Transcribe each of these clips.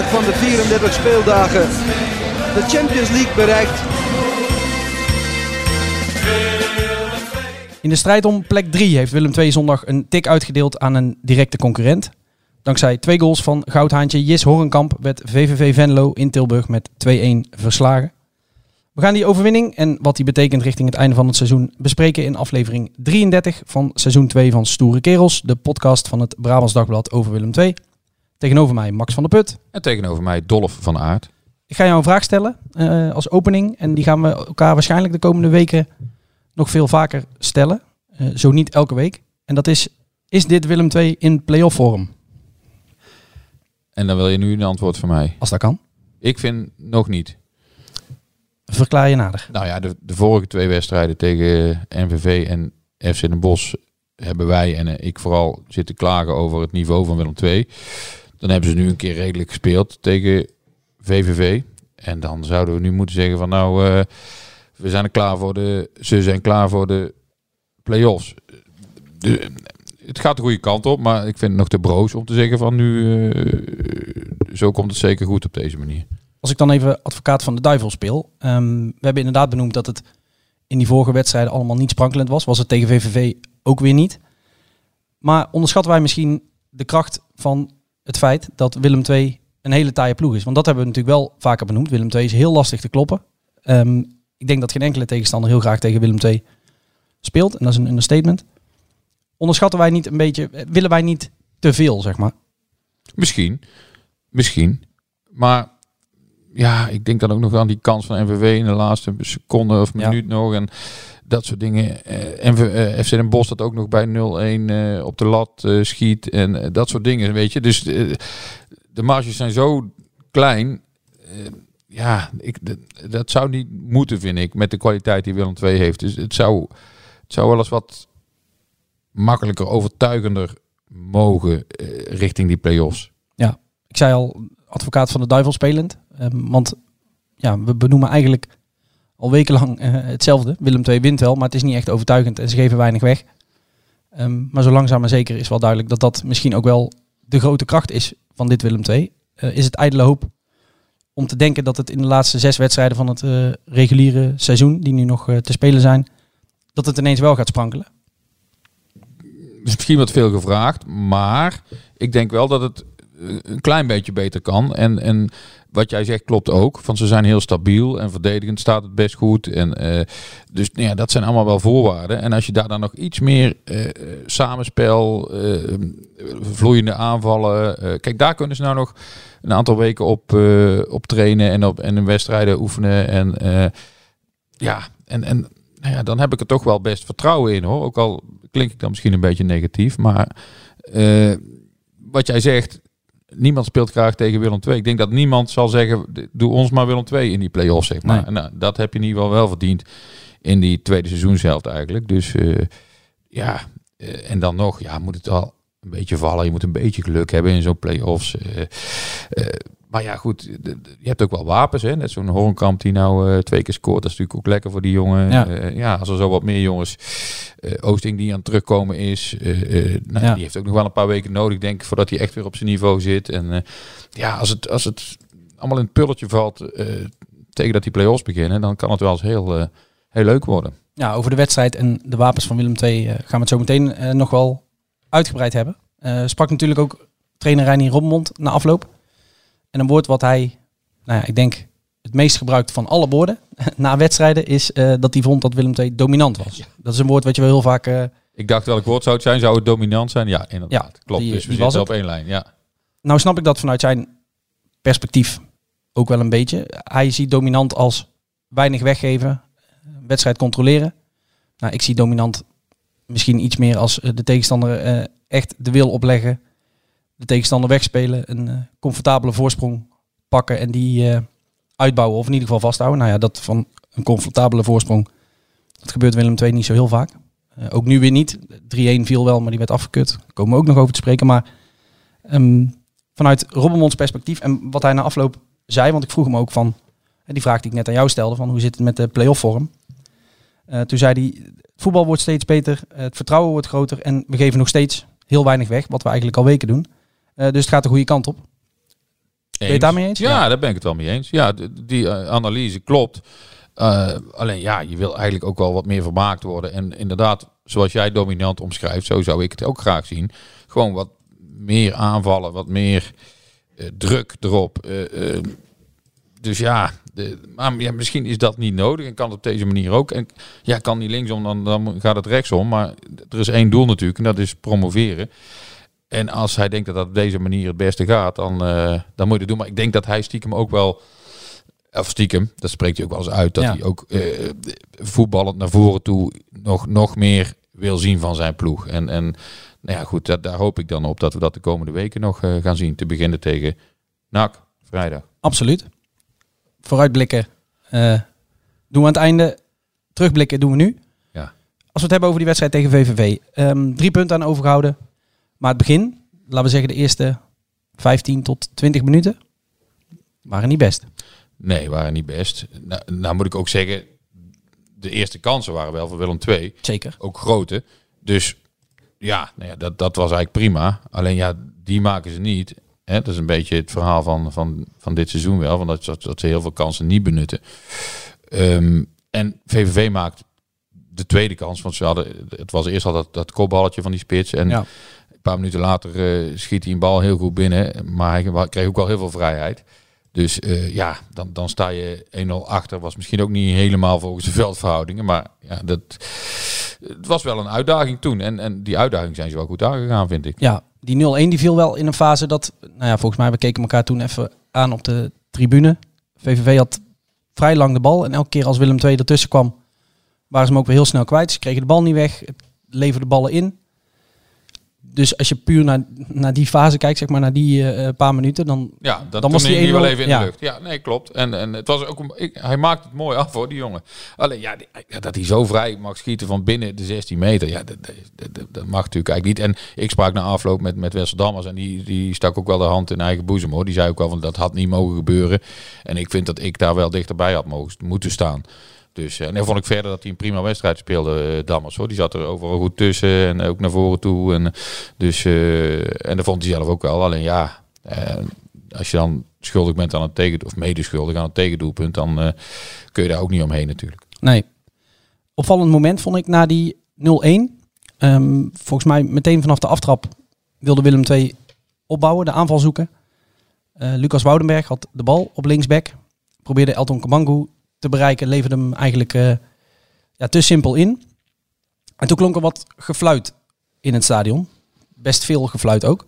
33 van de 34 speeldagen de Champions League bereikt. In de strijd om plek 3 heeft Willem II zondag een tik uitgedeeld aan een directe concurrent. Dankzij twee goals van goudhaantje Jis Horenkamp werd VVV Venlo in Tilburg met 2-1 verslagen. We gaan die overwinning en wat die betekent richting het einde van het seizoen bespreken in aflevering 33 van seizoen 2 van Stoere Kerels, de podcast van het Brabants Dagblad over Willem II. Tegenover mij Max van der Put. En tegenover mij Dolf van Aert. Ik ga jou een vraag stellen eh, als opening en die gaan we elkaar waarschijnlijk de komende weken nog veel vaker stellen. Eh, zo niet elke week. En dat is, is dit Willem II in play-off vorm? En dan wil je nu een antwoord van mij. Als dat kan. Ik vind nog niet. Verklaar je nader. Nou ja, de, de vorige twee wedstrijden tegen NVV en FC Den Bosch hebben wij en eh, ik vooral zitten klagen over het niveau van Willem II. Dan hebben ze nu een keer redelijk gespeeld tegen VVV. En dan zouden we nu moeten zeggen van nou, eh, we zijn er klaar voor de, ze zijn klaar voor de play-offs. Het gaat de goede kant op, maar ik vind het nog te broos om te zeggen van nu, eh, zo komt het zeker goed op deze manier. Als ik dan even advocaat van de duivel speel. ehm, we hebben inderdaad benoemd dat het in die vorige wedstrijden allemaal niet sprankelend was. Was het tegen VVV ook weer niet. Maar onderschatten wij misschien de kracht van het feit dat Willem II een hele taaie ploeg is. Want dat hebben we natuurlijk wel vaker benoemd. Willem II is heel lastig te kloppen. Ehm, ik denk dat geen enkele tegenstander heel graag tegen Willem II speelt. En dat is een understatement. Onderschatten wij niet een beetje, eh, willen wij niet te veel, zeg maar. Misschien. Misschien. Maar ja, ik denk dan ook nog aan die kans van NVV in de laatste seconde of Ja. minuut nog. En dat soort dingen. Eh, NV, eh, FC Den Bosch dat ook nog bij 0-1 eh, op de lat schiet. En dat soort dingen, weet je. Dus de marges zijn zo klein. Ja, ik, dat zou niet moeten, vind ik, met de kwaliteit die Willem II heeft. Dus het zou, het zou wel eens wat makkelijker, overtuigender mogen richting die play-offs. ik zei al, advocaat van de duivel spelend. Ehm, want ja, we benoemen eigenlijk al wekenlang eh, hetzelfde. Willem II wint wel, maar het is niet echt overtuigend en ze geven weinig weg. Ehm, maar zo langzaam maar zeker is wel duidelijk dat dat misschien ook wel de grote kracht is van dit Willem II. Eh, is het ijdele hoop om te denken dat het in de laatste zes wedstrijden van het eh, reguliere seizoen, die nu nog te spelen zijn, dat het ineens wel gaat sprankelen. is misschien wat veel gevraagd, maar ik denk wel dat het een klein beetje beter kan. En, en wat jij zegt klopt ook, van ze zijn heel stabiel en verdedigend staat het best goed. En, eh, dus nou ja, dat zijn allemaal wel voorwaarden. En als je daar dan nog iets meer eh, eh, samenspel, vloeiende aanvallen. kijk, daar kunnen ze nou nog een aantal weken op, op trainen en, op, en in wedstrijden oefenen. En ja, en, en nou ja, dan heb ik er toch wel best vertrouwen in hoor. Ook al klink ik dan misschien een beetje negatief. Maar wat jij zegt, niemand speelt graag tegen Willem II. Ik denk dat niemand zal zeggen, doe ons maar Willem II in die play-offs, zeg maar. Nee. Nou, dat heb je in ieder geval wel verdiend in die tweede seizoenshelft eigenlijk. Dus eh, ja, eh, en dan nog, ja, moet het al een beetje vallen. Je moet een beetje geluk hebben in zo'n play-offs. eh, maar ja, goed, je hebt ook wel wapens. Hè? Net zo'n Horenkamp die nou eh, twee keer scoort. Dat is natuurlijk ook lekker voor die jongen. Ja. Ja, ja als er zo wat meer jongens. eh Oosting die aan het terugkomen is. eh, eh, nou, Ja. Die heeft ook nog wel een paar weken nodig, denk ik, voordat hij echt weer op zijn niveau zit. En eh, ja, als het, als het allemaal in het pulletje valt eh, tegen dat die play-offs beginnen, dan kan het wel eens heel, eh, heel leuk worden. Ja, over de wedstrijd en de wapens van Willem II eh, gaan we het zo meteen eh, nog wel uitgebreid hebben. Eh, sprak natuurlijk ook trainer Reinier Rommond na afloop. En een woord wat hij, nou ja, ik denk het meest gebruikt van alle woorden na wedstrijden is eh, dat hij vond dat Willem II dominant was. Dat is een woord wat je wel heel vaak... eh, Ik dacht welk woord zou het zijn? Zou het dominant zijn? Ja, inderdaad. Ja, Klopt. die- dus we zitten op één lijn. Ja. Nou snap ik dat vanuit zijn perspectief ook wel een beetje. Hij ziet dominant als weinig weggeven, wedstrijd controleren. Nou, ik zie dominant misschien iets meer als eh, de tegenstander echt de wil opleggen. De tegenstander wegspelen, een eh, comfortabele voorsprong pakken en die eh, uitbouwen of in ieder geval vasthouden. Nou ja, dat van een comfortabele voorsprong, dat gebeurt Willem II niet zo heel vaak. Eh, ook nu weer niet. 3-1 viel wel, maar die werd afgekut. Daar komen we ook nog over te spreken. Maar ehm, vanuit Robbermonds perspectief en wat hij na afloop zei, want ik vroeg hem ook van, en die vraag die ik net aan jou stelde, van hoe zit het met de play-off vorm? Toen zei hij, voetbal wordt steeds beter, het vertrouwen wordt groter en we geven nog steeds heel weinig weg, wat we eigenlijk al weken doen. Eh, dus het gaat de goede kant op. Ben je het daarmee eens? Ja, daar ben ik het wel mee eens. Ja, die eh, analyse klopt. Eh, alleen ja, je wil eigenlijk ook wel wat meer vermaakt worden. En inderdaad, zoals jij dominant omschrijft, zo zou ik het ook graag zien. Gewoon wat meer aanvallen, wat meer druk erop. Dus ja, de, maar ja, misschien is dat niet nodig en kan het op deze manier ook. En ja, kan niet linksom, dan, dan gaat het rechtsom. Maar er is één doel natuurlijk en dat is promoveren. En als hij denkt dat dat op deze manier het beste gaat, dan, eh, dan moet je het doen. Maar ik denk dat hij stiekem ook wel, of stiekem, dat spreekt hij ook wel eens uit, dat Ja. hij ook eh, voetballend naar voren toe nog, nog meer wil zien van zijn ploeg. En, en nou ja, goed, dat, daar hoop ik dan op dat we dat de komende weken nog eh, gaan zien. Te beginnen tegen NAC, vrijdag. Absoluut. Vooruitblikken doen we aan het einde. Terugblikken doen we nu. Ja. Als we het hebben over die wedstrijd tegen VVV. ehm, drie punten aan overgehouden. Maar het begin, laten we zeggen de eerste 15 tot 20 minuten, waren niet best. Nee, waren niet best. Nou, nou moet ik ook zeggen, de eerste kansen waren wel voor Willem II. Zeker. ook grote. Dus ja, nou ja dat, dat was eigenlijk prima. Alleen ja, die maken ze niet. Hè? Dat is een beetje het verhaal van, van, van dit seizoen wel. Van dat, dat, dat ze heel veel kansen niet benutten. Ehm, en VVV maakt de tweede kans. Want ze hadden, het was eerst al dat, dat kopballetje van die spits. En Ja. Een paar minuten later eh, schiet hij een bal heel goed binnen. Maar hij kreeg ook wel heel veel vrijheid. Dus eh, ja, dan, dan sta je 1-0 achter. Was misschien ook niet helemaal volgens de veldverhoudingen. Maar ja, dat, het was wel een uitdaging toen. En, en die uitdaging zijn ze wel goed aangegaan, vind ik. Ja, die 0-1 die viel wel in een fase dat, nou ja, volgens mij, we keken elkaar toen even aan op de tribune. VVV had vrij lang de bal en elke keer als Willem II ertussen kwam, waren ze hem ook weer heel snel kwijt. Ze kregen de bal niet weg, het leverde ballen in. Dus als je puur naar, naar die fase kijkt, zeg maar, naar die eh, paar minuten, dan Ja, dat Dan was hij wel 1-0 even in ja. de lucht. Ja, nee, klopt. En, en het was ook een, ik, hij maakt het mooi af hoor, die jongen. Alleen ja, die- dat hij zo vrij mag schieten van binnen de 16 meter, ja, dat, dat, dat, dat mag natuurlijk eigenlijk niet. En ik sprak na afloop met, met Wessel Dammers en die, die stak ook wel de hand in eigen boezem hoor. Die zei ook wel van dat had niet mogen gebeuren. En ik vind dat ik daar wel dichterbij had mogen, moeten staan. Dus, eh, en dan vond ik verder dat hij een prima wedstrijd speelde, eh, Dammers. Hoor. Die zat er overal goed tussen en ook naar voren toe. En, dus, eh, en dat vond hij zelf ook wel. Alleen ja, eh, als je dan schuldig bent aan het tegen of medeschuldig aan het tegendoelpunt, dan eh, kun je daar ook niet omheen natuurlijk. Nee. Opvallend moment vond ik na die 0-1. Ehm, volgens mij meteen vanaf de aftrap wilde Willem II opbouwen, de aanval zoeken. Eh, Lucas Woudenberg had de bal op linksback. Probeerde Elton Kamangu te bereiken. Leverde hem eigenlijk eh, ja, te simpel in. En toen klonk er wat gefluit in het stadion. Best veel gefluit ook.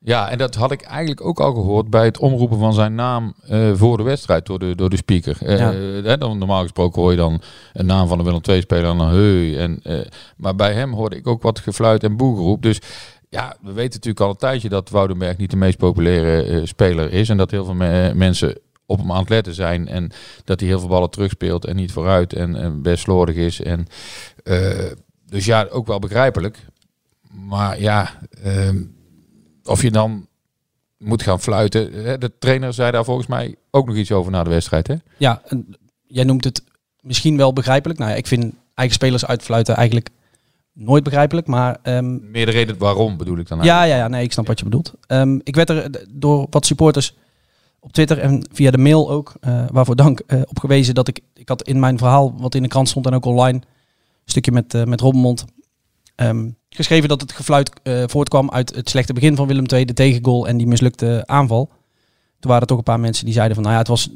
Ja, en dat had ik eigenlijk ook al gehoord bij het omroepen van zijn naam eh, voor de wedstrijd door de, door de speaker. Ja. hè, dan, normaal gesproken hoor je dan een naam van een Willem II-speler en dan hey. En, maar bij hem hoorde ik ook wat gefluit en boegeroep. Dus ja, we weten natuurlijk al een tijdje dat Woudenberg niet de meest populaire speler is. En dat heel veel me- mensen op hem aan het letten zijn. En dat hij heel veel ballen terugspeelt en niet vooruit. En, en best slordig is. En, eh, dus ja, ook wel begrijpelijk. Maar ja, ehm, of je dan moet gaan fluiten. De trainer zei daar volgens mij ook nog iets over na de wedstrijd. Hè? Ja, en jij noemt het misschien wel begrijpelijk. Nou ja, ik vind eigen spelers uitfluiten eigenlijk nooit begrijpelijk. Maar ehm, Meer de reden waarom bedoel ik dan Ja, eigenlijk. ja, ja, nee, ik snap wat je bedoelt. Ehm, ik werd er door wat supporters op Twitter en via de mail ook, eh, waarvoor dank, eh, op gewezen dat ik, ik had in mijn verhaal, wat in de krant stond en ook online, een stukje met, eh met Robbenmond, ehm, geschreven dat het gefluit voortkwam uit het slechte begin van Willem II, de tegengoal en die mislukte aanval. Toen waren er toch een paar mensen die zeiden van, nou ja, het was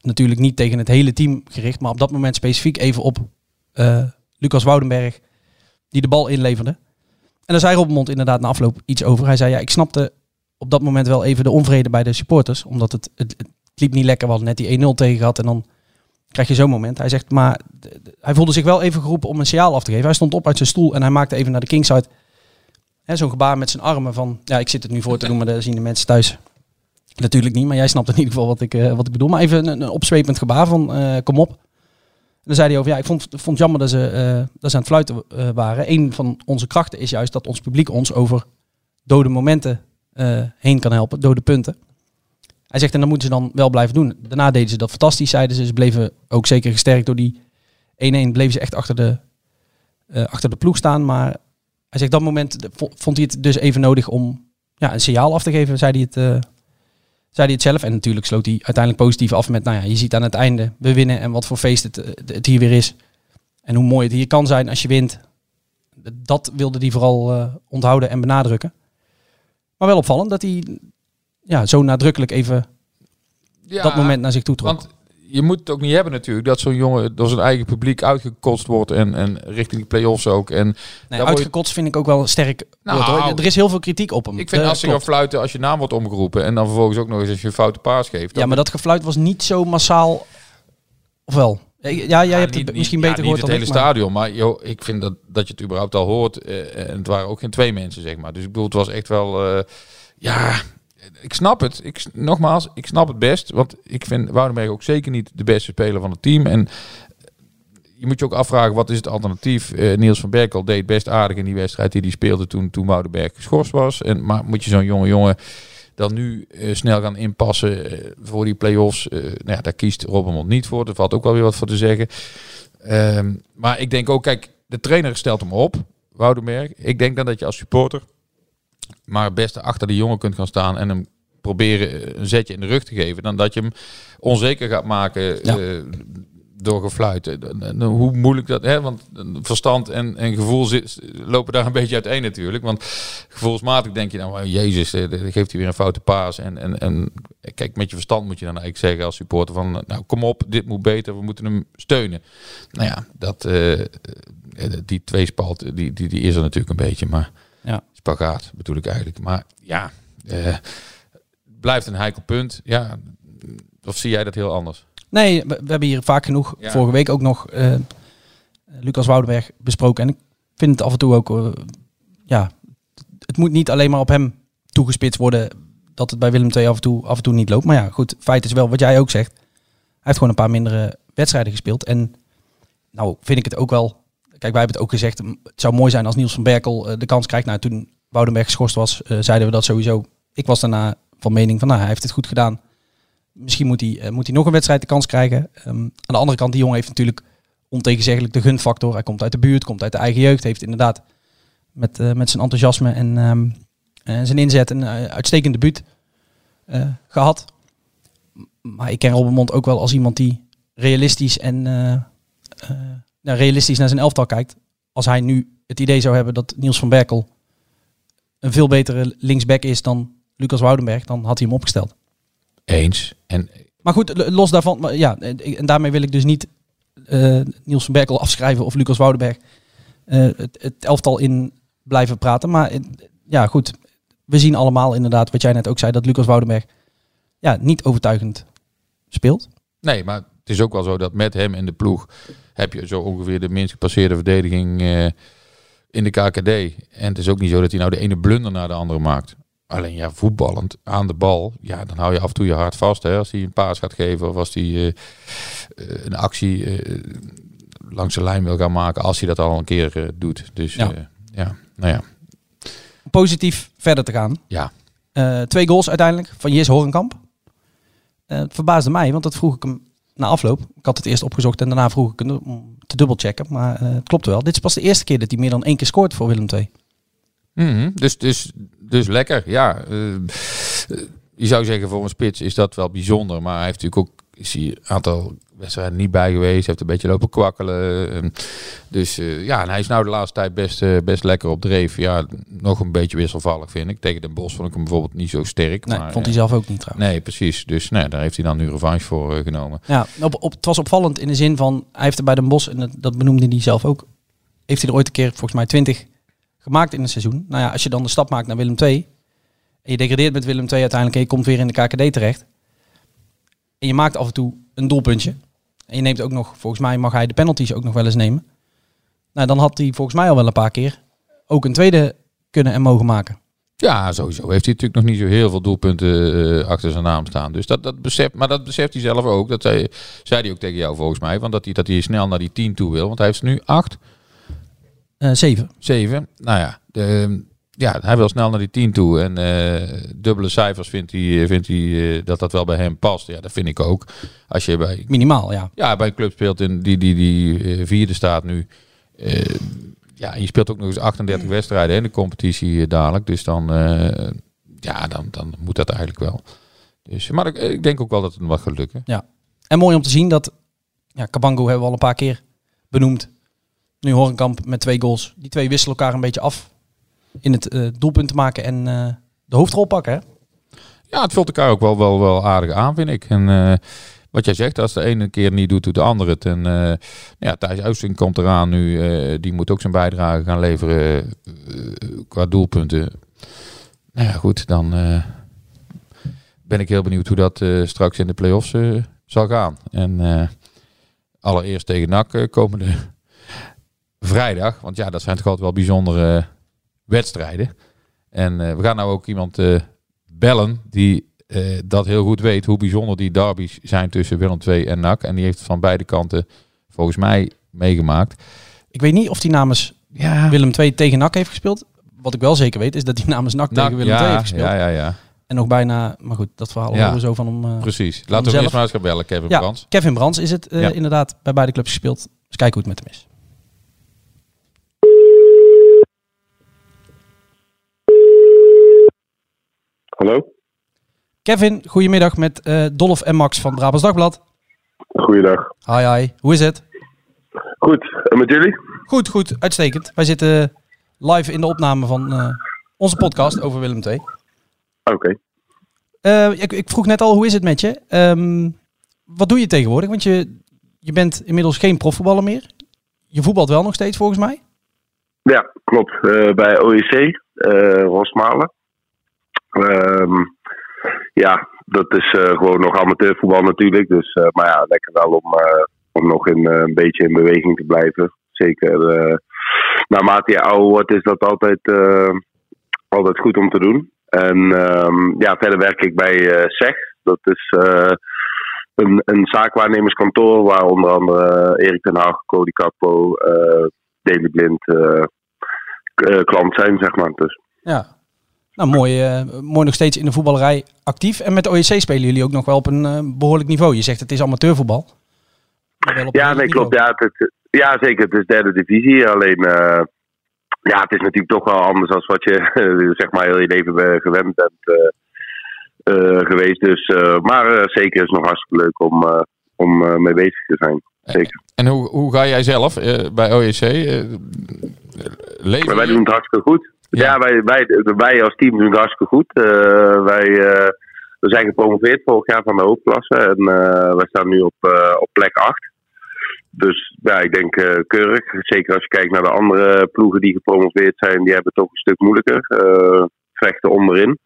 natuurlijk niet tegen het hele team gericht, maar op dat moment specifiek even op Lucas Woudenberg, die de bal inleverde. En daar zei Robbenmond inderdaad na afloop iets over. Hij zei, ja, ik snapte op dat moment wel even de onvrede bij de supporters, omdat het, het, liep niet lekker. We net die 1-0 tegen gehad en dan krijg je zo'n moment. Hij zegt, maar hij voelde zich wel even geroepen om een signaal af te geven. Hij stond op uit zijn stoel en hij maakte even naar de kingside zo'n gebaar met zijn armen van, ja, ik zit het nu voor te doen, maar dat zien de mensen thuis natuurlijk niet. Maar jij snapt in ieder geval wat ik, eh, wat ik bedoel. Maar even een, een opzwepend gebaar van, eh, kom op. En dan zei hij over, ja, ik vond, vond jammer dat ze, eh, dat ze aan het fluiten waren. Een van onze krachten is juist dat ons publiek ons over dode momenten eh, heen kan helpen, dode punten. Hij zegt, en dat moeten ze dan wel blijven doen. Daarna deden ze dat fantastisch, zeiden ze. Ze bleven ook zeker gesterkt door die 1-1. Bleven ze echt achter de, eh, achter de ploeg staan. Maar hij zegt, dat moment vo- vond hij het dus even nodig om ja, een signaal af te geven, zei hij het, eh, zei hij het zelf. En natuurlijk sloot hij uiteindelijk positief af met, nou ja, je ziet aan het einde, we winnen en wat voor feest het, het hier weer is. En hoe mooi het hier kan zijn als je wint. Dat wilde hij vooral onthouden en benadrukken. Maar wel opvallend dat hij ja, zo nadrukkelijk even Ja, dat moment naar zich toe trok. Want je moet het ook niet hebben natuurlijk dat zo'n jongen door zijn eigen publiek uitgekotst wordt en, en richting de play-offs ook. En nee, je- uitgekotst vind ik ook wel een sterk Nou, woord. Er is heel veel kritiek op hem. ik vind Eh, als ze gaan klopt. fluiten als je naam wordt omgeroepen en dan vervolgens ook nog eens als je een foute paas geeft. Ja, maar dat gefluit was niet zo massaal. Of wel? Ja, jij Ja, hebt niet- het misschien niet- beter ja, gehoord niet dan het hele ik, stadion, maar joh, ik vind dat, dat je het überhaupt al hoort. eh, en het waren ook geen twee mensen, zeg maar. Dus ik bedoel, het was echt wel... eh, ja, ik snap het. Ik, nogmaals, ik snap het best. Want ik vind Woudenberg ook zeker niet de beste speler van het team. En je moet je ook afvragen, wat is het alternatief? Eh, Niels van Berkel deed best aardig in die wedstrijd die hij speelde toen, toen Woudenberg geschorst was. En, maar moet je zo'n jonge jongen dan nu eh, snel gaan inpassen eh, voor die play-offs? Eh, nou ja, daar kiest Robbenmond niet voor. Er valt ook wel weer wat voor te zeggen. Ehm, maar ik denk ook, kijk, de trainer stelt hem op, Woudenberg. Ik denk dan dat je als supporter maar het beste achter die jongen kunt gaan staan en hem proberen een zetje in de rug te geven, dan dat je hem onzeker gaat maken Ja. Eh, door gefluiten. Dan- dan- Hoe moeilijk dat, hè? Want verstand en, en gevoel zit, lopen daar een beetje uiteen natuurlijk. Want gevoelsmatig denk je dan, well, jezus, eh, dan geeft hij weer een foute paas. En, en, en kijk, met je verstand moet je dan eigenlijk zeggen als supporter van, nou kom op, dit moet beter, we moeten hem steunen. Nou ja, dat, eh, eh, die tweespalt, die, die, die is er natuurlijk een beetje, maar Ja. spagaat bedoel ik eigenlijk. Maar ja, eh, blijft een heikel punt. Ja, of zie jij dat heel anders? Nee, we, we hebben hier vaak genoeg, Ja. vorige week ook nog, eh, Lucas Woudenberg besproken. En ik vind het af en toe ook, eh, ja, het moet niet alleen maar op hem toegespitst worden dat het bij Willem II af en toe, af en toe niet loopt. Maar ja, goed, feit is wel wat jij ook zegt. Hij heeft gewoon een paar mindere wedstrijden gespeeld. En nou vind ik het ook wel, kijk wij hebben het ook gezegd, het zou mooi zijn als Niels van Berkel eh, de kans krijgt. Nou, toen Woudenberg geschorst was, zeiden we dat sowieso. Ik was daarna van mening van, nou, hij heeft het goed gedaan. Misschien moet hij, eh, moet hij nog een wedstrijd de kans krijgen. Ehm, aan de andere kant, die jongen heeft natuurlijk ontegenzeggelijk de gunfactor. Hij komt uit de buurt, komt uit de eigen jeugd. Heeft inderdaad met, eh, met zijn enthousiasme en eh, zijn inzet een eh, uitstekend debuut eh, gehad. Maar ik ken Robbenmond ook wel als iemand die realistisch en nou, realistisch naar zijn elftal kijkt. Als hij nu het idee zou hebben dat Niels van Berkel een veel betere linksback is dan Lucas Woudenberg, dan had hij hem opgesteld. Eens. En Maar goed, los daarvan, maar ja, en daarmee wil ik dus niet eh, Niels van Berkel afschrijven of Lucas Woudenberg eh, het, het elftal in blijven praten. Maar eh, ja, goed, we zien allemaal inderdaad, wat jij net ook zei, dat Lucas Woudenberg ja, niet overtuigend speelt. Nee, maar het is ook wel zo dat met hem in de ploeg heb je zo ongeveer de minst gepasseerde verdediging in de KKD. En het is ook niet zo dat hij nou de ene blunder naar de andere maakt. Alleen ja, voetballend aan de bal, ja, dan hou je af en toe je hart vast. Hè, als hij een paas gaat geven of als hij eh, eh, een actie eh, langs de lijn wil gaan maken, als hij dat al een keer doet. Dus Ja. ja. nou ja. Positief verder te gaan. Ja. Twee goals uiteindelijk van Jis Horenkamp. Het verbaasde mij, want dat vroeg ik hem na afloop. Ik had het eerst opgezocht en daarna vroeg ik hem te dubbelchecken. Maar het klopt wel. Dit is pas de eerste keer dat hij meer dan één keer scoort voor Willem II. Mhm, dus, dus, dus lekker, ja. Eh, je zou zeggen voor een spits is dat wel bijzonder. Maar hij heeft natuurlijk ook is hij een aantal wedstrijd niet bij geweest. Heeft een beetje lopen kwakkelen. Dus eh, ja, en hij is nou de laatste tijd best, eh, best lekker op dreef. Ja, nog een beetje wisselvallig vind ik. Tegen Den Bosch vond ik hem bijvoorbeeld niet zo sterk. Nee, maar, vond hij zelf ook niet trouwens. Nee, precies. Dus nee, daar heeft hij dan nu revanche voor genomen. Ja, op, op, het was opvallend in de zin van, hij heeft er bij Den Bosch, en dat, dat benoemde hij zelf ook, heeft hij er ooit een keer volgens mij 20 gemaakt in een seizoen. Nou ja, als je dan de stap maakt naar Willem II, en je degradeert met Willem II uiteindelijk en je komt weer in de KKD terecht, en je maakt af en toe een doelpuntje, en je neemt ook nog, volgens mij mag hij de penalties ook nog wel eens nemen, nou dan had hij volgens mij al wel een paar keer ook een tweede kunnen en mogen maken. Ja, sowieso heeft hij natuurlijk nog niet zo heel veel doelpunten eh, achter zijn naam staan. Dus dat, dat beseft, maar dat beseft hij zelf ook. Dat zei, zei hij ook tegen jou volgens mij. Want dat hij, dat hij snel naar die 10 toe wil. Want hij heeft nu 8, Eh, zeven. 7. Nou ja, de, ja, hij wil snel naar die 10 toe. En eh, dubbele cijfers vindt hij, vindt hij eh, dat dat wel bij hem past. Ja, dat vind ik ook. Als je bij, Minimaal, ja. ja, bij een club speelt in die, die, die eh, vierde staat nu. eh, ja, en je speelt ook nog eens 38 wedstrijden in de competitie eh, dadelijk. Dus dan, eh, ja, dan, dan moet dat eigenlijk wel. Dus, maar ik, ik denk ook wel dat het hem wat gaat lukken. En mooi om te zien dat, ja, Kabango hebben we al een paar keer benoemd. Nu Horenkamp met twee goals. Die twee wisselen elkaar een beetje af in het eh, doelpunt maken en eh, de hoofdrol pakken. Hè? Ja, het vult elkaar ook wel, wel, wel aardig aan, vind ik. En eh, wat jij zegt, als de ene keer niet doet, doet de andere het. En ja, Thijs Oosting komt eraan nu. die moet ook zijn bijdrage gaan leveren qua doelpunten. Nou ja, goed, dan ben ik heel benieuwd hoe dat straks in de play-offs zal gaan. En allereerst tegen NAC komende vrijdag. Want ja, dat zijn toch altijd wel bijzondere eh, wedstrijden. En eh, we gaan nou ook iemand eh, bellen die dat heel goed weet hoe bijzonder die derbies zijn tussen Willem II en NAC. En die heeft het van beide kanten volgens mij meegemaakt. Ik weet niet of die namens Ja, Willem II tegen NAC heeft gespeeld. Wat ik wel zeker weet is dat hij namens NAC, tegen Willem ja, II heeft gespeeld. Ja, ja, ja, En nog bijna, maar goed, dat verhaal horen we zo van hem. precies. Laten we hem eerst maar eens gaan bellen, Kevin ja, Brands. Kevin Brands is het inderdaad bij beide clubs gespeeld. Dus kijken hoe het met hem is. Hallo? Kevin, goedemiddag met eh Dolf en Max van Brabants Dagblad. Goeiedag. Hi, hi. Hoe is het? Goed, en met jullie? Goed, goed. Uitstekend. Wij zitten live in de opname van eh, onze podcast over Willem II. Oké. Eh, ik, ik vroeg net al, hoe is het met je? Ehm, wat doe je tegenwoordig? Want je, je bent inmiddels geen profvoetballer meer. Je voetbalt wel nog steeds, volgens mij. Ja, klopt. Bij OEC, Rosmalen. Ehm, ja, dat is eh, gewoon nog amateurvoetbal natuurlijk. Dus, eh, maar ja, lekker wel om, eh, om nog in, een beetje in beweging te blijven. Zeker naarmate je ouder wordt is dat altijd, altijd goed om te doen. En ehm, ja, verder werk ik bij eh SEG. Dat is een, een zaakwaarnemerskantoor waar onder andere Erik ten Haag, Cody Capo, eh Daily Blind klant zijn, zeg maar. Dus Ja. Nou, mooi, eh, mooi nog steeds in de voetballerij actief. En met de OEC spelen jullie ook nog wel op een eh, behoorlijk niveau. Je zegt het is amateurvoetbal. Ja, nee, klopt. Ja, het, het- ja, zeker. Het is derde divisie. Alleen, eh, ja, het is natuurlijk toch wel anders dan wat je zeg maar heel je leven gewend bent eh, eh, geweest. Dus, eh, maar eh, zeker is het nog hartstikke leuk om, eh, om mee bezig te zijn. Zeker. En hoe, hoe ga jij zelf eh, bij OEC? leven Maar wij doen het hartstikke goed. Ja. Wij, wij, wij als team doen het hartstikke goed. Eh, wij eh, we zijn gepromoveerd vorig jaar van de hoofdklasse. En eh wij staan nu op, op plek 8. Dus ja, ik denk keurig. Zeker als je kijkt naar de andere ploegen die gepromoveerd zijn. Die hebben het toch een stuk moeilijker. eh, vechten onderin.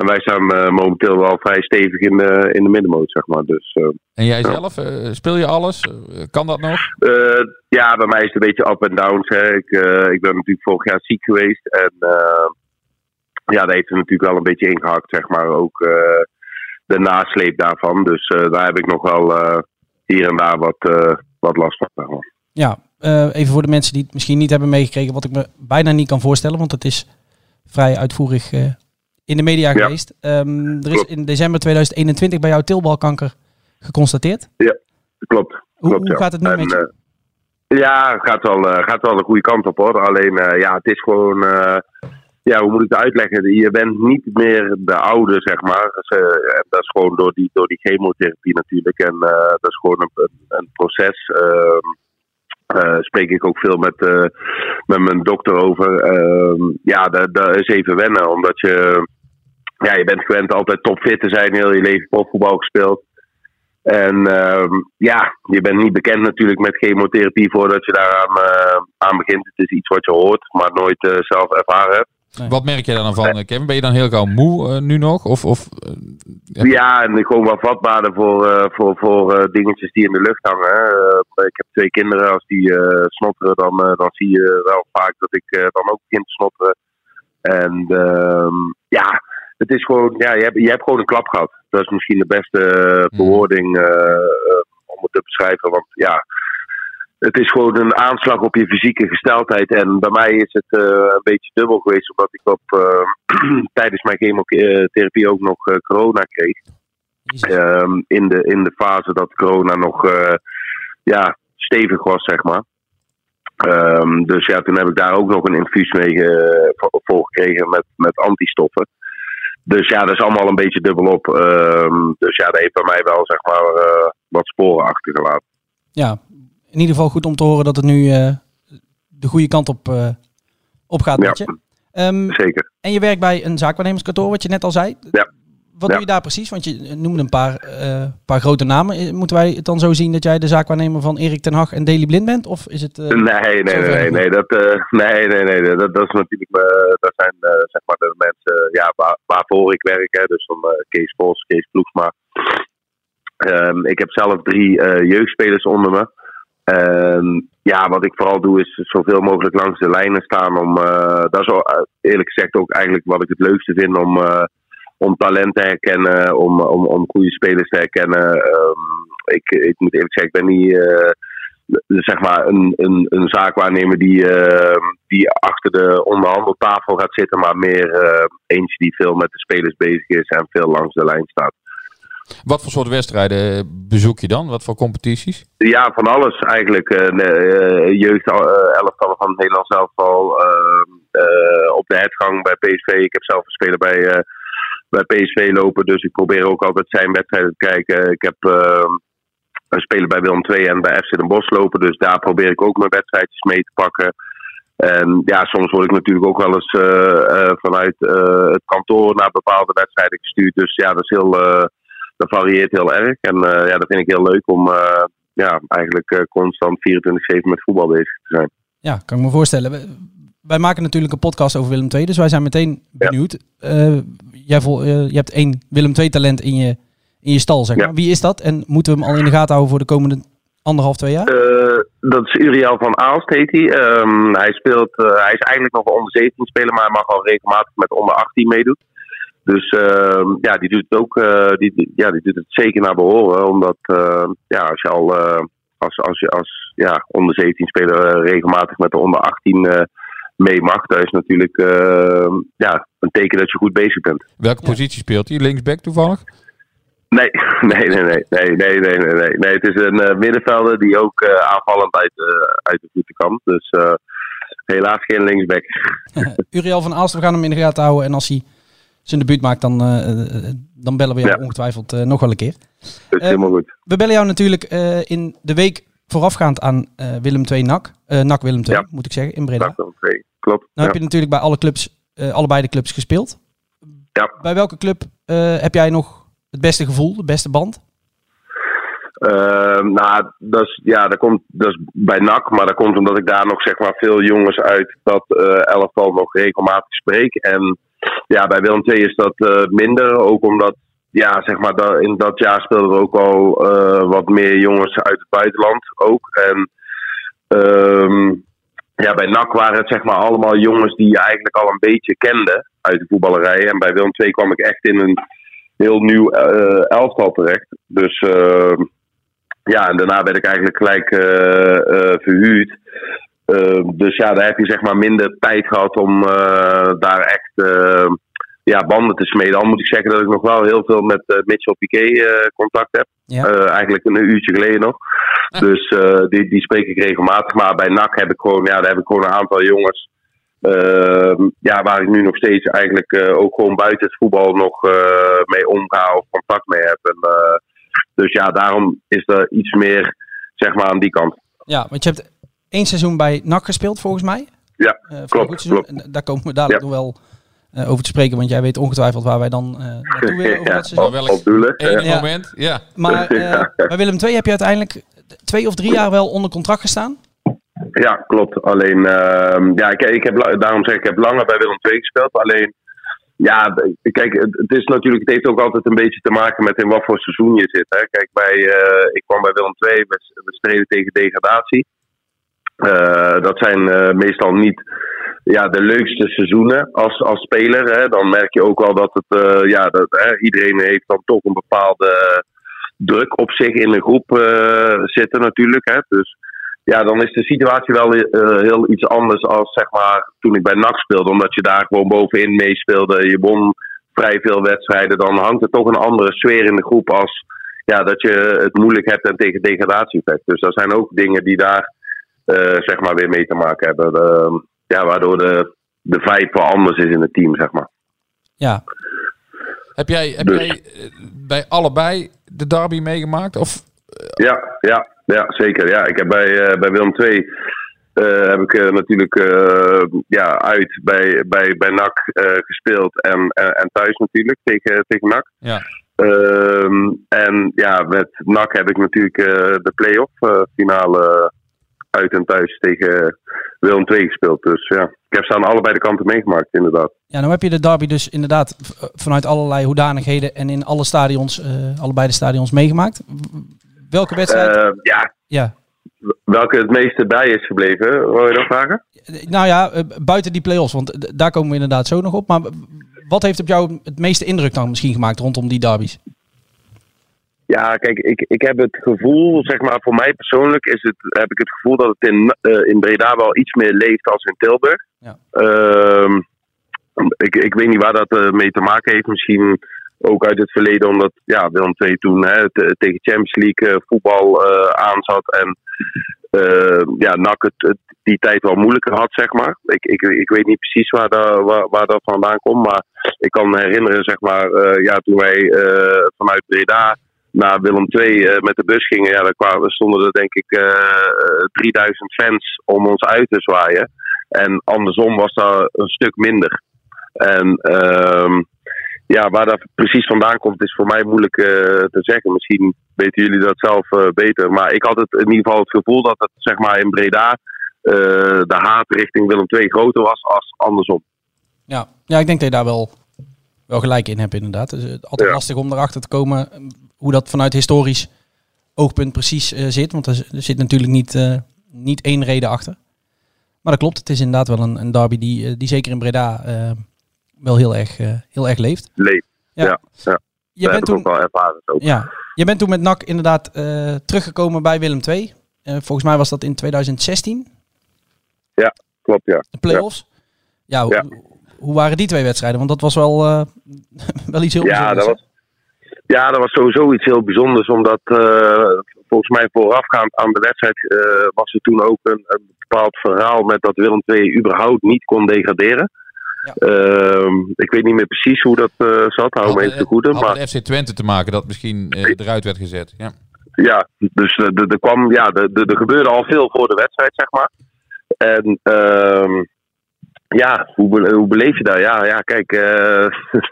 En wij staan eh, momenteel wel vrij stevig in de, in de middenmoot, zeg maar. Dus eh, En jij zelf, eh, speel je alles? Eh, kan dat nog? eh, ja, bij mij is het een beetje up en downs. Hè. Ik, eh, ik ben natuurlijk vorig jaar ziek geweest. En eh, ja, dat heeft er natuurlijk wel een beetje ingehakt, zeg maar. Ook eh, de nasleep daarvan. Dus eh, daar heb ik nog wel eh, hier en daar wat, eh, wat last van. zeg maar. Ja, eh, even voor de mensen die het misschien niet hebben meegekregen, wat ik me bijna niet kan voorstellen, want het is vrij uitvoerig eh, in de media Ja. geweest. Ehm, er is Klopt. in december 2021 bij jou tilbalkanker geconstateerd. Klopt. Hoe, klopt hoe ja. gaat het nu En, met je? eh, ja, het gaat wel, eh, gaat wel de goede kant op hoor. Alleen, eh, ja, het is gewoon. ja, hoe moet ik het uitleggen? Je bent niet meer de oude, zeg maar. Dus, uh, dat is gewoon door die, door die chemotherapie natuurlijk. En dat is gewoon een, een proces. Uh, spreek ik ook veel met, met mijn dokter over. Ehm, ja, dat, dat is even wennen, omdat je, ja, je bent gewend altijd topfit te zijn, heel je leven profvoetbal gespeeld. En uh, ja, je bent niet bekend natuurlijk met chemotherapie voordat je daaraan uh, aan begint. Het is iets wat je hoort, maar nooit uh, zelf ervaren hebt. Nee. Wat merk je dan van, Kevin? Ben je dan heel gauw moe nu nog? Of, of, ja, en gewoon wel vatbaarder voor, voor, voor dingetjes die in de lucht hangen. ik heb twee kinderen, als die snotteren, dan, dan zie je wel vaak dat ik dan ook begin te snotteren. En ehm, ja, het is gewoon, ja, je hebt, je hebt gewoon een klap gehad. Dat is misschien de beste bewoording om het te beschrijven. Want ja, het is gewoon een aanslag op je fysieke gesteldheid. En bij mij is het uh, een beetje dubbel geweest, omdat ik op, uh, tijdens mijn chemotherapie ook nog uh, corona kreeg. Um, in, de, in de fase dat corona nog ja, stevig was, zeg maar. Um, dus ja, toen heb ik daar ook nog een infuus mee voor gekregen met, met antistoffen. Dus ja, dat is allemaal een beetje dubbelop. Um, dus ja, dat heeft bij mij wel zeg maar wat sporen achtergelaten. Ja, in ieder geval goed om te horen dat het nu uh, de goede kant op, uh, op gaat met ja, je. Um, zeker. En je werkt bij een zaakwaarnemerskantoor, wat je net al zei. Ja. Wat doe je daar precies? Want je noemde een paar, uh, paar grote namen. Moeten wij het dan zo zien dat jij de zaakwaarnemer van Erik ten Hag en Daily Blind bent? Of is het... nee, nee, nee, nee, nee, dat, nee, nee, nee, dat, dat is natuurlijk... dat zijn zeg maar de mensen ja, waar, waarvoor ik werk. Hè. Dus van Kees Bos, Kees Ploegsma. Um, ik heb zelf drie jeugdspelers onder me. En ja, wat ik vooral doe is zoveel mogelijk langs de lijnen staan. Om, uh, dat is eerlijk gezegd ook eigenlijk wat ik het leukste vind om, uh, om talent te herkennen, om, om, om goede spelers te herkennen. Um, ik, ik moet eerlijk zeggen, ik ben niet uh, zeg maar een, een, een zaakwaarnemer die, die achter de onderhandeltafel gaat zitten, maar meer eentje die veel met de spelers bezig is en veel langs de lijn staat. Wat voor soort wedstrijden bezoek je dan? Wat voor competities? Ja, van alles eigenlijk. Uh, uh, jeugd uh, elftallen van het Nederlands elftal. op de uitgang bij PSV. Ik heb zelf een speler bij, bij PSV lopen. Dus ik probeer ook altijd zijn wedstrijden te kijken. Ik heb een speler bij Willem II en bij FC Den Bosch lopen. Dus daar probeer ik ook mijn wedstrijdjes mee te pakken. En ja, soms word ik natuurlijk ook wel eens vanuit het kantoor naar bepaalde wedstrijden gestuurd. Dus ja, dat is heel dat varieert heel erg. En uh, ja, dat vind ik heel leuk om uh, ja, eigenlijk uh, constant 24-7 met voetbal bezig te zijn. Ja, kan ik me voorstellen. Wij maken natuurlijk een podcast over Willem II, dus wij zijn meteen benieuwd. Ja. jij vol, je hebt één Willem II talent in je, in je stal, zeg maar. Ja. Wie is dat? En moeten we hem al in de gaten houden voor de komende anderhalf, twee jaar? dat is Uriel van Aalst, heet hij. Um, hij, speelt, hij is eigenlijk nog onder 17 speler, maar hij mag al regelmatig met onder 18 meedoen. Dus uh, ja, die doet het ook die, ja, die doet het zeker naar behoren. Omdat uh, ja, als je al als, als je als ja, onder 17 speler regelmatig met de onder 18 mee mag, dat is natuurlijk ja, een teken dat je goed bezig bent. Welke positie speelt hij? Linksback toevallig? Nee, nee, nee, nee, nee, nee, nee, nee, nee. Het is een middenvelder die ook aanvallend uit, uit de voeten kan. Dus helaas geen linksback. Uriel van Aalst, we gaan hem in de gaten houden. En als hij zijn debuut maakt, dan, uh, dan bellen we jou ja. ongetwijfeld uh, nog wel een keer. Dat is helemaal goed. We bellen jou natuurlijk in de week voorafgaand aan Willem II NAC. NAC Willem II, ja. moet ik zeggen, in Breda. NAC Willem II, klopt. Nou heb je natuurlijk bij alle clubs, allebei de clubs gespeeld. Ja. Bij welke club heb jij nog het beste gevoel, de beste band? Uh, nou, dat is, ja, dat komt dat is bij NAC, maar dat komt omdat ik daar nog zeg maar veel jongens uit dat uh, elftal nog regelmatig spreek. En ja, bij Willem II is dat uh, minder, ook omdat ja, zeg maar, in dat jaar speelden er ook al wat meer jongens uit het buitenland ook. En um, ja, bij NAC waren het zeg maar allemaal jongens die je eigenlijk al een beetje kende uit de voetballerij. En bij Willem II kwam ik echt in een heel nieuw elftal terecht. Dus ehm, ja, en daarna werd ik eigenlijk gelijk uh, uh, verhuurd. Uh, dus ja, daar heb je zeg maar minder tijd gehad om daar echt ja, banden te smeden. Al moet ik zeggen dat ik nog wel heel veel met Mitchell Piquet contact heb. Ja. eigenlijk een uurtje geleden nog. Dus die, die spreek ik regelmatig. Maar bij NAC heb ik gewoon, ja, daar heb ik gewoon een aantal jongens Ehm, ja, waar ik nu nog steeds eigenlijk eh, ook gewoon buiten het voetbal nog eh, mee omga of contact mee heb. En, eh, dus ja, daarom is er iets meer zeg maar aan die kant. Ja, want je hebt één seizoen bij NAC gespeeld volgens mij. Ja, Eh, klopt, klopt. Daar komen we dadelijk Ja. nog wel eh, over te spreken, want jij weet ongetwijfeld waar wij dan eh naartoe willen over Ja, dat seizoen. Welk Ja. moment, ja. Maar eh, bij Willem II heb je uiteindelijk twee of drie jaar wel onder contract gestaan. Ja, klopt. Alleen, ehm, ja, ik, ik heb, daarom zeg ik, ik heb langer bij Willem II gespeeld. Alleen, ja, kijk, het, het is natuurlijk, het heeft ook altijd een beetje te maken met in wat voor seizoen je zit. Hè. Kijk, bij, eh, ik kwam bij Willem II, we, we streden tegen degradatie. Eh, dat zijn eh, meestal niet ja, de leukste seizoenen als, als speler. Hè. Dan merk je ook wel dat het, eh, ja, dat, iedereen heeft dan toch een bepaalde druk op zich in de groep eh, zitten natuurlijk. Hè. Dus ja, dan is de situatie wel eh, heel iets anders als zeg maar toen ik bij NAC speelde. Omdat je daar gewoon bovenin meespeelde. Je won vrij veel wedstrijden. Dan hangt er toch een andere sfeer in de groep als ja, dat je het moeilijk hebt en tegen degradatie vecht. Dus dat zijn ook dingen die daar eh, zeg maar weer mee te maken hebben. Ja, waardoor de, de vibe wel anders is in het team, zeg maar. Ja, Heb jij, heb Dus. jij eh, bij allebei de derby meegemaakt? Of Ja, ja, ja zeker. Ja, ik heb bij, eh, bij Willem II eh, heb ik natuurlijk eh, ja, uit bij, bij, bij NAC eh, gespeeld en, en, en thuis natuurlijk tegen, tegen NAC. ja. Ehm, en ja, met NAC heb ik natuurlijk eh, de play-off finale uit en thuis tegen Willem II gespeeld. Dus ja, ik heb ze aan allebei de kanten meegemaakt inderdaad. ja nou heb je de derby dus inderdaad eh, vanuit allerlei hoedanigheden en in alle stadions, eh, allebei de stadions meegemaakt. Welke wedstrijd? Eh, ja, ja. welke het meeste bij is gebleven, wil je dat vragen? Nou ja, eh, buiten die play-offs, want daar komen we inderdaad zo nog op. Maar wat heeft op jou het meeste indruk dan misschien gemaakt rondom die derbies? Ja, kijk, ik, ik heb het gevoel, zeg maar, voor mij persoonlijk is het, heb ik het gevoel dat het in, eh, in Breda wel iets meer leeft als in Tilburg. Ja. Ehm, ik, ik weet niet waar dat eh, mee te maken heeft. Misschien ook uit het verleden, omdat ja, Willem II toen hè, te- tegen Champions League eh, voetbal eh aanzat. En eh, ja, NAC het, het die tijd wel moeilijker had, zeg maar. Ik, ik, ik weet niet precies waar, dat waar, waar dat vandaan komt. Maar ik kan me herinneren, zeg maar, ja, toen wij vanuit Breda naar Willem II eh, met de bus gingen, ja, kwamen, stonden er denk ik eh, eh, 3000 fans om ons uit te zwaaien. En andersom was dat een stuk minder. En ehm, ja, waar dat precies vandaan komt, is voor mij moeilijk eh, te zeggen. Misschien weten jullie dat zelf beter. Maar ik had het in ieder geval het gevoel dat het zeg maar in Breda de haat richting Willem II groter was als andersom. Ja, ja ik denk dat je daar wel, wel gelijk in hebt inderdaad. Het is eh, altijd Ja. lastig om erachter te komen eh, hoe dat vanuit historisch oogpunt precies eh, zit. Want er, zit natuurlijk niet, eh, niet één reden achter. Maar dat klopt, het is inderdaad wel een, een derby die, eh, die zeker in Breda eh, wel heel erg, eh, heel erg leeft. Leef. Ja. Ja, ja. Je, bent toen, ook wel ervaren. Ja, je bent toen met NAC inderdaad eh, teruggekomen bij Willem II. Eh, volgens mij was dat in 2016, Klopt, ja. de play-offs. Ja, Ja. hoe waren die twee wedstrijden? Want dat was wel, eh, wel iets heel Ja, bijzonders. dat was, ja, dat was sowieso iets heel bijzonders. Omdat eh, volgens mij voorafgaand aan de wedstrijd eh, was er toen ook een, een bepaald verhaal met dat Willem II überhaupt niet kon degraderen. Ja. Ehm, ik weet niet meer precies hoe dat eh, zat, hou me even te goede. had Maar met FC Twente te maken dat misschien eh, eruit werd gezet. Ja. ja, dus er er kwam, ja, er gebeurde al veel voor de wedstrijd, zeg maar. En ehm, ja, hoe, be- hoe beleef je dat? Ja, ja kijk, eh,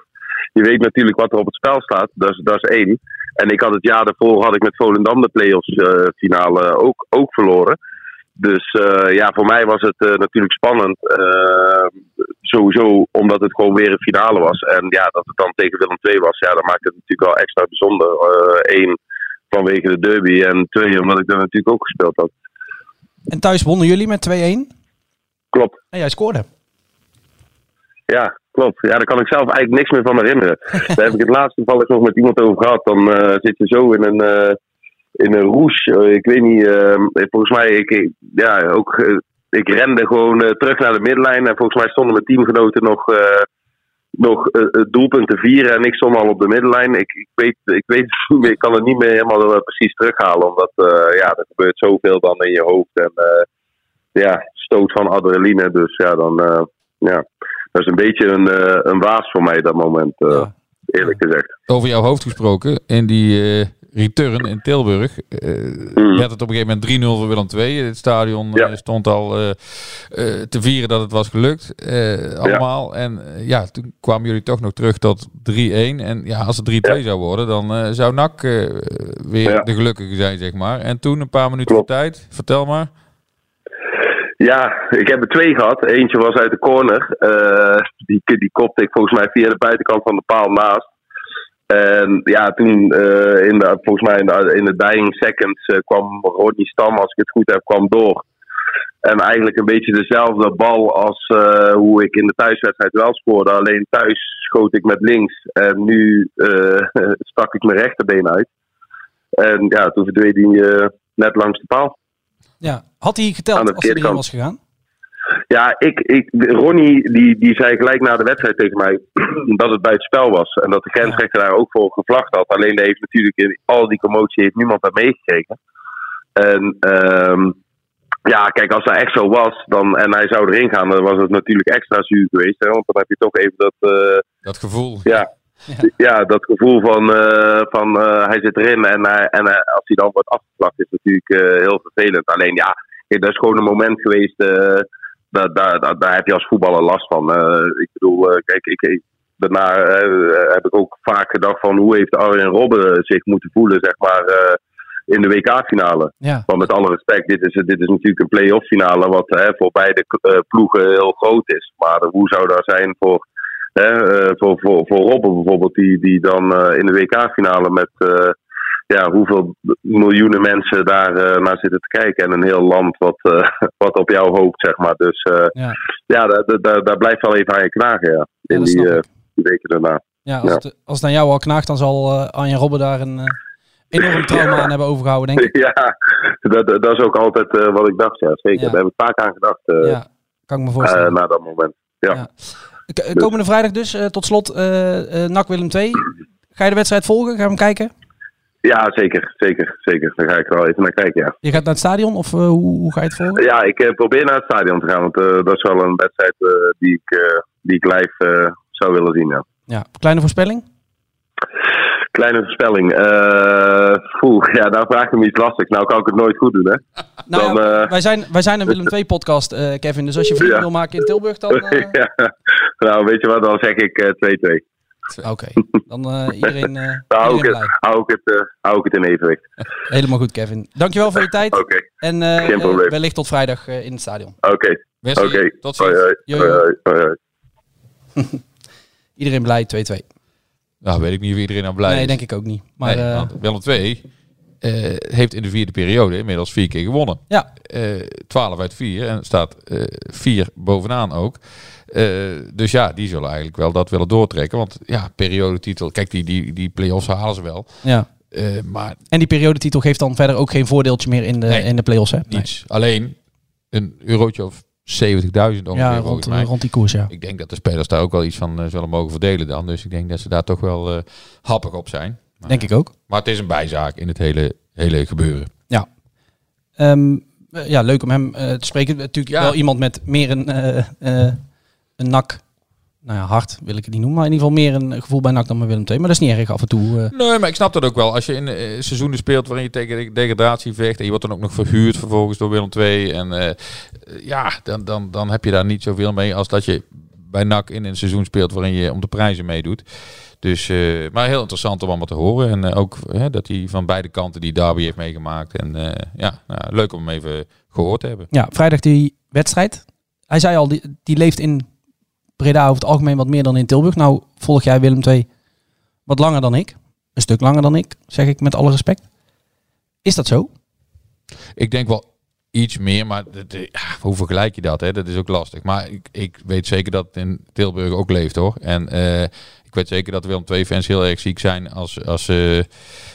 je weet natuurlijk wat er op het spel staat. Dat is, dat is één. En ik had het jaar daarvoor had ik met Volendam de play-offs eh, finale ook, ook verloren. Dus eh, ja, voor mij was het natuurlijk spannend. sowieso omdat het gewoon weer een finale was. En ja, dat het dan tegen Willem II was, ja, dat maakt het natuurlijk wel extra bijzonder. Eén, vanwege de derby. En twee, omdat ik daar natuurlijk ook gespeeld had. En thuis wonnen jullie met 2-1. Klopt. En jij scoorde. Ja, klopt. Ja, daar kan ik zelf eigenlijk niks meer van herinneren. daar heb ik het laatst toevallig nog met iemand over gehad. Dan eh, zit je zo in een, eh in een roes. Eh, ik weet niet, volgens mij, ik, ja, ook, ik rende gewoon terug naar de middenlijn. En volgens mij stonden mijn teamgenoten nog, nog het doelpunt te vieren. En ik stond al op de middenlijn. Ik, ik, weet, ik weet het niet meer, ik kan het niet meer helemaal precies terughalen. Omdat, ja, er gebeurt zoveel dan in je hoofd. En ja, stoot van adrenaline. Dus ja, dan... ja, dat is een beetje een, eh, een waas voor mij dat moment, eh, Ja. eerlijk gezegd. Over jouw hoofd gesproken, in die eh, return in Tilburg Mm. werd het op een gegeven moment 3-0 voor Willem II. Het stadion Ja. stond al te vieren dat het was gelukt. allemaal. En ja, toen kwamen jullie toch nog terug tot 3-1. En ja, als het 3-2 zou worden, dan zou NAC weer de gelukkige zijn, zeg maar. En toen een paar minuten voor tijd. Vertel maar. Ja, ik heb er twee gehad. Eentje was uit de corner. Eh, die, die kopte ik volgens mij via de buitenkant van de paal naast. En ja, toen eh, in de, volgens mij in de, in de dying seconds eh, kwam Rodney Stam, als ik het goed heb, kwam door. En eigenlijk een beetje dezelfde bal als hoe ik in de thuiswedstrijd wel scoorde. Alleen thuis schoot ik met links. En nu stak ik mijn rechterbeen uit. En ja, toen verdween hij net langs de paal. Ja. Had hij geteld als hij erin was gegaan? Ja, ik, ik, Ronnie die, die zei gelijk na de wedstrijd tegen mij dat het buitenspel was. En dat de grensrechter daar ook voor gevlacht had. Alleen heeft natuurlijk in al die commotie heeft niemand daar meegekregen. En ehm, ja, kijk, als dat echt zo was dan, en hij zou erin gaan, dan was het natuurlijk extra zuur geweest. Hè, want dan heb je toch even dat, eh, Dat gevoel. ja, Ja. ja. dat gevoel van, eh, van eh, hij zit erin. En, hij- en als hij dan wordt afgevlakt is natuurlijk eh, heel vervelend. Alleen ja, dat is gewoon een moment geweest. eh, daar, daar, daar, daar heb je als voetballer last van. Eh, ik bedoel, eh, kijk, ik, daarna eh, heb ik ook vaak gedacht van hoe heeft Arjen Robben zich moeten voelen, zeg maar, eh, in de WK-finale. Ja. Want met alle respect, dit is, dit is natuurlijk een play-off finale, wat hè, voor beide eh, ploegen heel groot is. Maar hoe zou dat zijn voor, eh, voor, voor, voor Robben bijvoorbeeld, die, die dan eh, in de WK-finale met eh, ja, hoeveel miljoenen mensen daar eh, naar zitten te kijken. En een heel land wat, eh, wat op jou hoopt, zeg maar. Dus eh, Ja. ja, daar, daar- daar, blijft wel even aan je knagen, ja. In die, eh, die weken daarna. Ja, als, Ja. Het, als het aan jou al knaagt, dan zal eh Arjen Robben daar een eh, enorm trauma aan hebben overgehouden, denk ik. Ja, dat, dat is ook altijd eh, wat ik dacht, ja. Zeker, daar heb ik vaak aan gedacht eh, Ja, kan ik me eh, voorstellen. na dat moment. Ja. Eh, Komende vrijdag dus, eh, tot slot, eh NAC Willem 2. Ga je de wedstrijd volgen? Ga je hem kijken? Ja, zeker, zeker, zeker. Daar ga ik wel even naar kijken, ja. Je gaat naar het stadion of hoe, hoe ga je het volgen? Ja, ik probeer naar het stadion te gaan, want dat is wel een wedstrijd die, ik, die ik live zou willen zien, ja. Ja, kleine voorspelling? Kleine voorspelling. Poeh, ja, daar vraag je me iets lastig. Nou kan ik het nooit goed doen, hè. Nou, Dan, ja, wij, zijn, wij zijn een Willem 2 podcast, eh, Kevin. Dus als je vrienden Ja. wil maken in Tilburg, dan... ja. Nou, weet je wat, dan zeg ik eh, 2-2. Oké, dan eh, iedereen, eh, Dan hou ik, iedereen het, blij. hou, ik het, eh, hou ik het in evenwicht. Helemaal goed, Kevin. Dankjewel voor je tijd. Oké, En eh, geen probleem. eh, wellicht tot vrijdag eh, in het stadion. oké, Wesley, oké. tot ziens. hoi, hoi, hoi. Iedereen blij, 2-2. Nou, weet ik niet of iedereen aan blij Nee, is. denk ik ook niet. Maar Nee, eh, want Willem II eh, heeft in de vierde periode inmiddels vier keer gewonnen. ja, Eh 12 uit 4 en staat eh 4 bovenaan ook. Eh, dus ja, die zullen eigenlijk wel dat willen doortrekken. Want ja, periodetitel, kijk, die, die, die play-offs halen ze wel. ja. Eh, maar En die periodetitel geeft dan verder ook geen voordeeltje meer in de, Nee. in de play-offs, hè? Nee. niets. Alleen een eurotje of 70.000 ongeveer Ja, rond, mij. rond die koers, ja. Ik denk dat de spelers daar ook wel iets van eh, zullen mogen verdelen dan. Dus ik denk dat ze daar toch wel happig op zijn. Maar, Denk ik ook. maar het is een bijzaak in het hele, hele gebeuren. Ja. Ehm, eh, ja, leuk om hem te spreken. Natuurlijk Ja. wel iemand met meer een, een nak. Nou ja, hard wil ik het niet noemen. Maar in ieder geval meer een gevoel bij nak dan bij Willem II. Maar dat is niet erg af en toe. eh. Nee, maar ik snap dat ook wel. Als je in eh, seizoenen speelt waarin je tegen de degradatie vecht en je wordt dan ook nog verhuurd vervolgens door Willem II. En eh, ja, dan, dan, dan heb je daar niet zoveel mee als dat je bij NAC in een seizoen speelt waarin je om de prijzen meedoet. Dus, maar heel interessant om allemaal te horen. En ook dat hij van beide kanten die derby heeft meegemaakt. En ja, nou, leuk om hem even gehoord te hebben. Ja, vrijdag die wedstrijd. Hij zei al, die, die leeft in Breda over het algemeen wat meer dan in Tilburg. Nou, volg jij Willem II wat langer dan ik. Een stuk langer dan ik, zeg ik met alle respect. Is dat zo? Ik denk wel iets meer, maar hoe vergelijk je dat? Hè? Dat is ook lastig. Maar ik, ik weet zeker dat in Tilburg ook leeft hoor. En eh, ik weet zeker dat Willem II fans heel erg ziek zijn als, als ze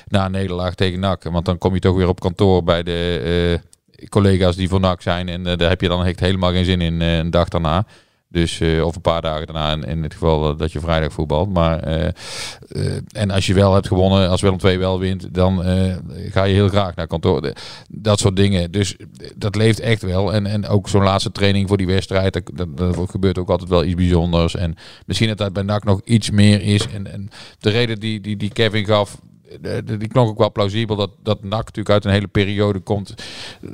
na een nederlaag tegen NAC. Want dan kom je toch weer op kantoor bij de eh, collega's die voor NAC zijn. En eh, daar heb je dan echt helemaal geen zin in eh, een dag daarna. Dus, eh, of een paar dagen daarna in, in het geval eh, dat je vrijdag voetbalt. Maar, eh, en als je wel hebt gewonnen, als Willem II wel wint, dan ga je heel graag naar kantoor. Dat soort dingen. Dus dat leeft echt wel. En, en ook zo'n laatste training voor die wedstrijd, dat, dat, gebeurt ook altijd wel iets bijzonders. En misschien dat dat bij NAC nog iets meer is. En, en de reden die, die, die Kevin gaf, die klonk ook wel plausibel dat, dat NAC natuurlijk uit een hele periode komt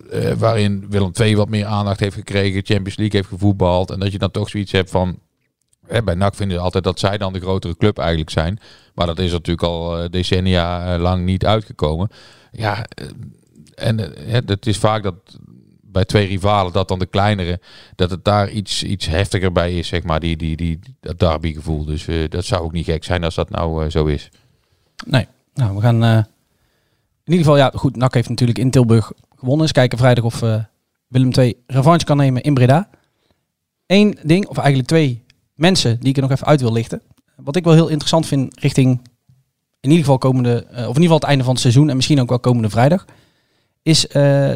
eh, waarin Willem II wat meer aandacht heeft gekregen, Champions League heeft gevoetbald en dat je dan toch zoiets hebt van hè, bij NAC vinden ze altijd dat zij dan de grotere club eigenlijk zijn, maar dat is natuurlijk al eh, decennia eh, lang niet uitgekomen. Ja, eh, en eh, het is vaak dat bij twee rivalen dat dan de kleinere dat het daar iets, iets heftiger bij is, zeg maar, die, die, die, dat derby gevoel. Dus eh, dat zou ook niet gek zijn als dat nou eh, zo is. Nee. Nou, we gaan eh, in ieder geval, ja, goed, NAC heeft natuurlijk in Tilburg gewonnen. Eens kijken vrijdag of eh, Willem II revanche kan nemen in Breda. Eén ding, of eigenlijk twee mensen die ik er nog even uit wil lichten. Wat ik wel heel interessant vind richting in ieder geval komende, eh, of in ieder geval het einde van het seizoen en misschien ook wel komende vrijdag, is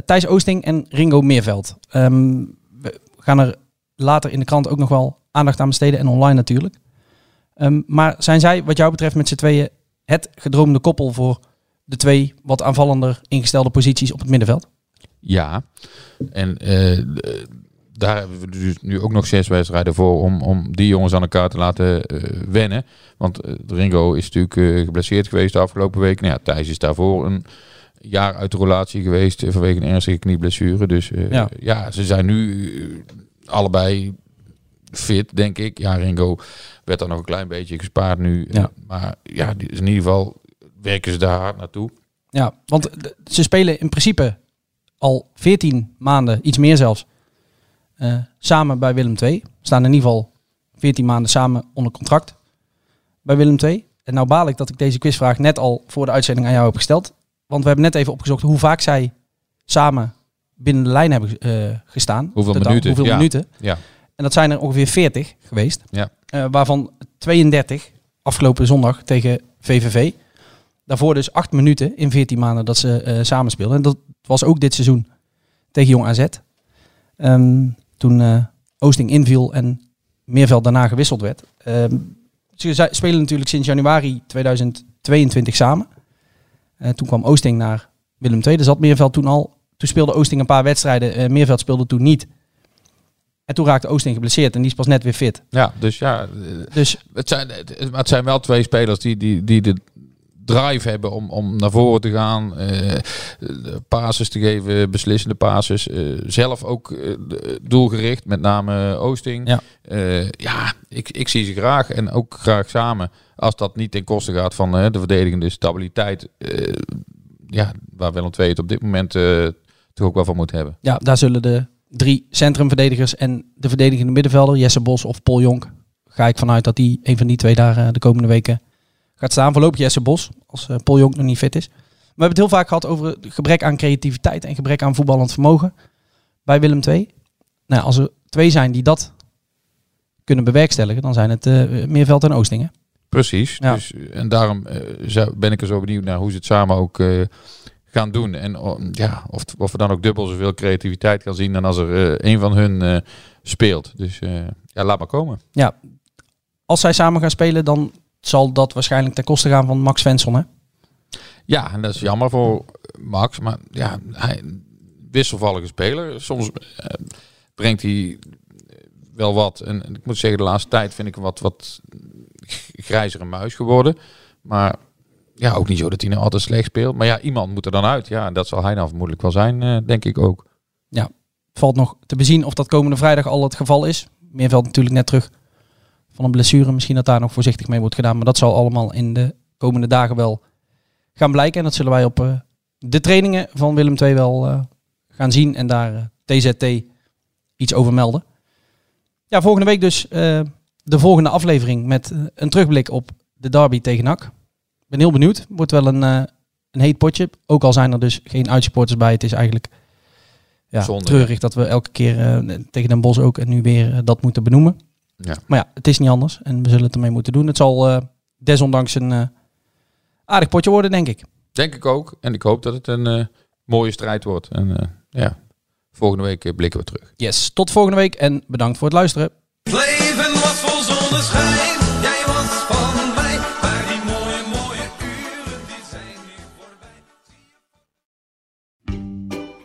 Thijs Oosting en Ringo Meerveld. Ehm, we gaan er later in de krant ook nog wel aandacht aan besteden en online natuurlijk. Ehm, maar zijn zij, wat jou betreft, met z'n tweeën het gedroomde koppel voor de twee wat aanvallender ingestelde posities op het middenveld? Ja, en eh, daar hebben we dus nu ook nog zes wedstrijden voor om, om die jongens aan elkaar te laten eh, wennen. Want eh, Ringo is natuurlijk geblesseerd geweest de afgelopen week. Nou ja, Thijs is daarvoor een jaar uit de relatie geweest vanwege een ernstige knieblessure. Dus Ja. ja. ze zijn nu allebei fit, denk ik. Ja, Ringo werd dan nog een klein beetje gespaard nu. Ja. Maar ja, in ieder geval werken ze daar hard naartoe. Ja, want de- ze spelen in principe al 14 maanden, iets meer zelfs, eh, samen bij Willem II. Staan in ieder geval 14 maanden samen onder contract bij Willem II. En nou baal ik dat ik deze quizvraag net al voor de uitzending aan jou heb gesteld. Want we hebben net even opgezocht hoe vaak zij samen binnen de lijn hebben eh, gestaan. Hoeveel minuten, Hoeveel ja. minuten. Ja. En dat zijn er ongeveer 40 geweest. Ja. Eh, waarvan 32 afgelopen zondag tegen VVV. Daarvoor dus 8 minuten in 14 maanden dat ze eh samen speelden. En dat was ook dit seizoen tegen Jong AZ. Ehm, toen eh, Oosting inviel en Meerveld daarna gewisseld werd. Ehm, ze spelen natuurlijk sinds januari 2022 samen. Toen kwam Oosting naar Willem II. Zat Meerveld toen al. Toen speelde Oosting een paar wedstrijden. Meerveld speelde toen niet. En toen raakte Oosting geblesseerd en die is pas net weer fit. Ja, dus ja, Dus het zijn, het, zijn wel twee spelers die, die, die de drive hebben om, om naar voren te gaan, de passes te geven, beslissende passes. eh, zelf ook eh, doelgericht, met name Oosting. Ja. Ja, ik, ik zie ze graag en ook graag samen. Als dat niet ten koste gaat van de verdedigende stabiliteit. ja, waar Willem II het op dit moment toch ook wel van moet hebben. ja, daar zullen de drie centrumverdedigers en de verdedigende middenvelder, Jesse Bos of Paul Jonk, ga ik vanuit dat die een van die twee daar eh, de komende weken gaat staan. Voorlopig Jesse Bos, als eh, Paul Jonk nog niet fit is. We hebben het heel vaak gehad over het gebrek aan creativiteit en gebrek aan voetballend vermogen bij Willem II. Nou, als er twee zijn die dat kunnen bewerkstelligen, dan zijn het eh Meerveld en Oostingen. Precies. Ja. Dus, en daarom ben ik er zo benieuwd naar hoe ze het samen ook gaan doen. En oh, ja, of, of we dan ook dubbel zoveel creativiteit gaan zien dan als er eh, een van hun eh, speelt. Dus eh, ja, laat maar komen. Ja, als zij samen gaan spelen, dan zal dat waarschijnlijk ten koste gaan van Max Svensson. Hè? Ja, en dat is jammer voor Max. Maar ja, hij wisselvallige speler. Soms eh, brengt hij wel wat. En ik moet zeggen, de laatste tijd vind ik hem wat, wat grijzere muis geworden. Maar ja, ook niet zo dat hij nou altijd slecht speelt. Maar ja, iemand moet er dan uit. Ja, dat zal hij dan vermoedelijk wel zijn, eh, denk ik ook. Valt nog te bezien of dat komende vrijdag al het geval is. Meerveld natuurlijk net terug van een blessure. Misschien dat daar nog voorzichtig mee wordt gedaan. Maar dat zal allemaal in de komende dagen wel gaan blijken. En dat zullen wij op eh, de trainingen van Willem II wel eh, gaan zien. En daar TZT iets over melden. Ja, volgende week dus de volgende aflevering met een terugblik op de derby tegen NAC. Ik ben heel benieuwd. Wordt wel een, eh, een heet potje. Ook al zijn er dus geen uitsupporters bij. Het is eigenlijk ja, Zonde, treurig dat we elke keer eh, tegen Den Bosch ook en nu weer eh, dat moeten benoemen. Ja. Maar ja, het is niet anders en we zullen het ermee moeten doen. Het zal eh, desondanks een aardig potje worden, denk ik. Denk ik ook. En ik hoop dat het een eh, mooie strijd wordt. En eh, ja, volgende week blikken we terug. Yes, tot volgende week en bedankt voor het luisteren. Het leven was vol zonneschijn,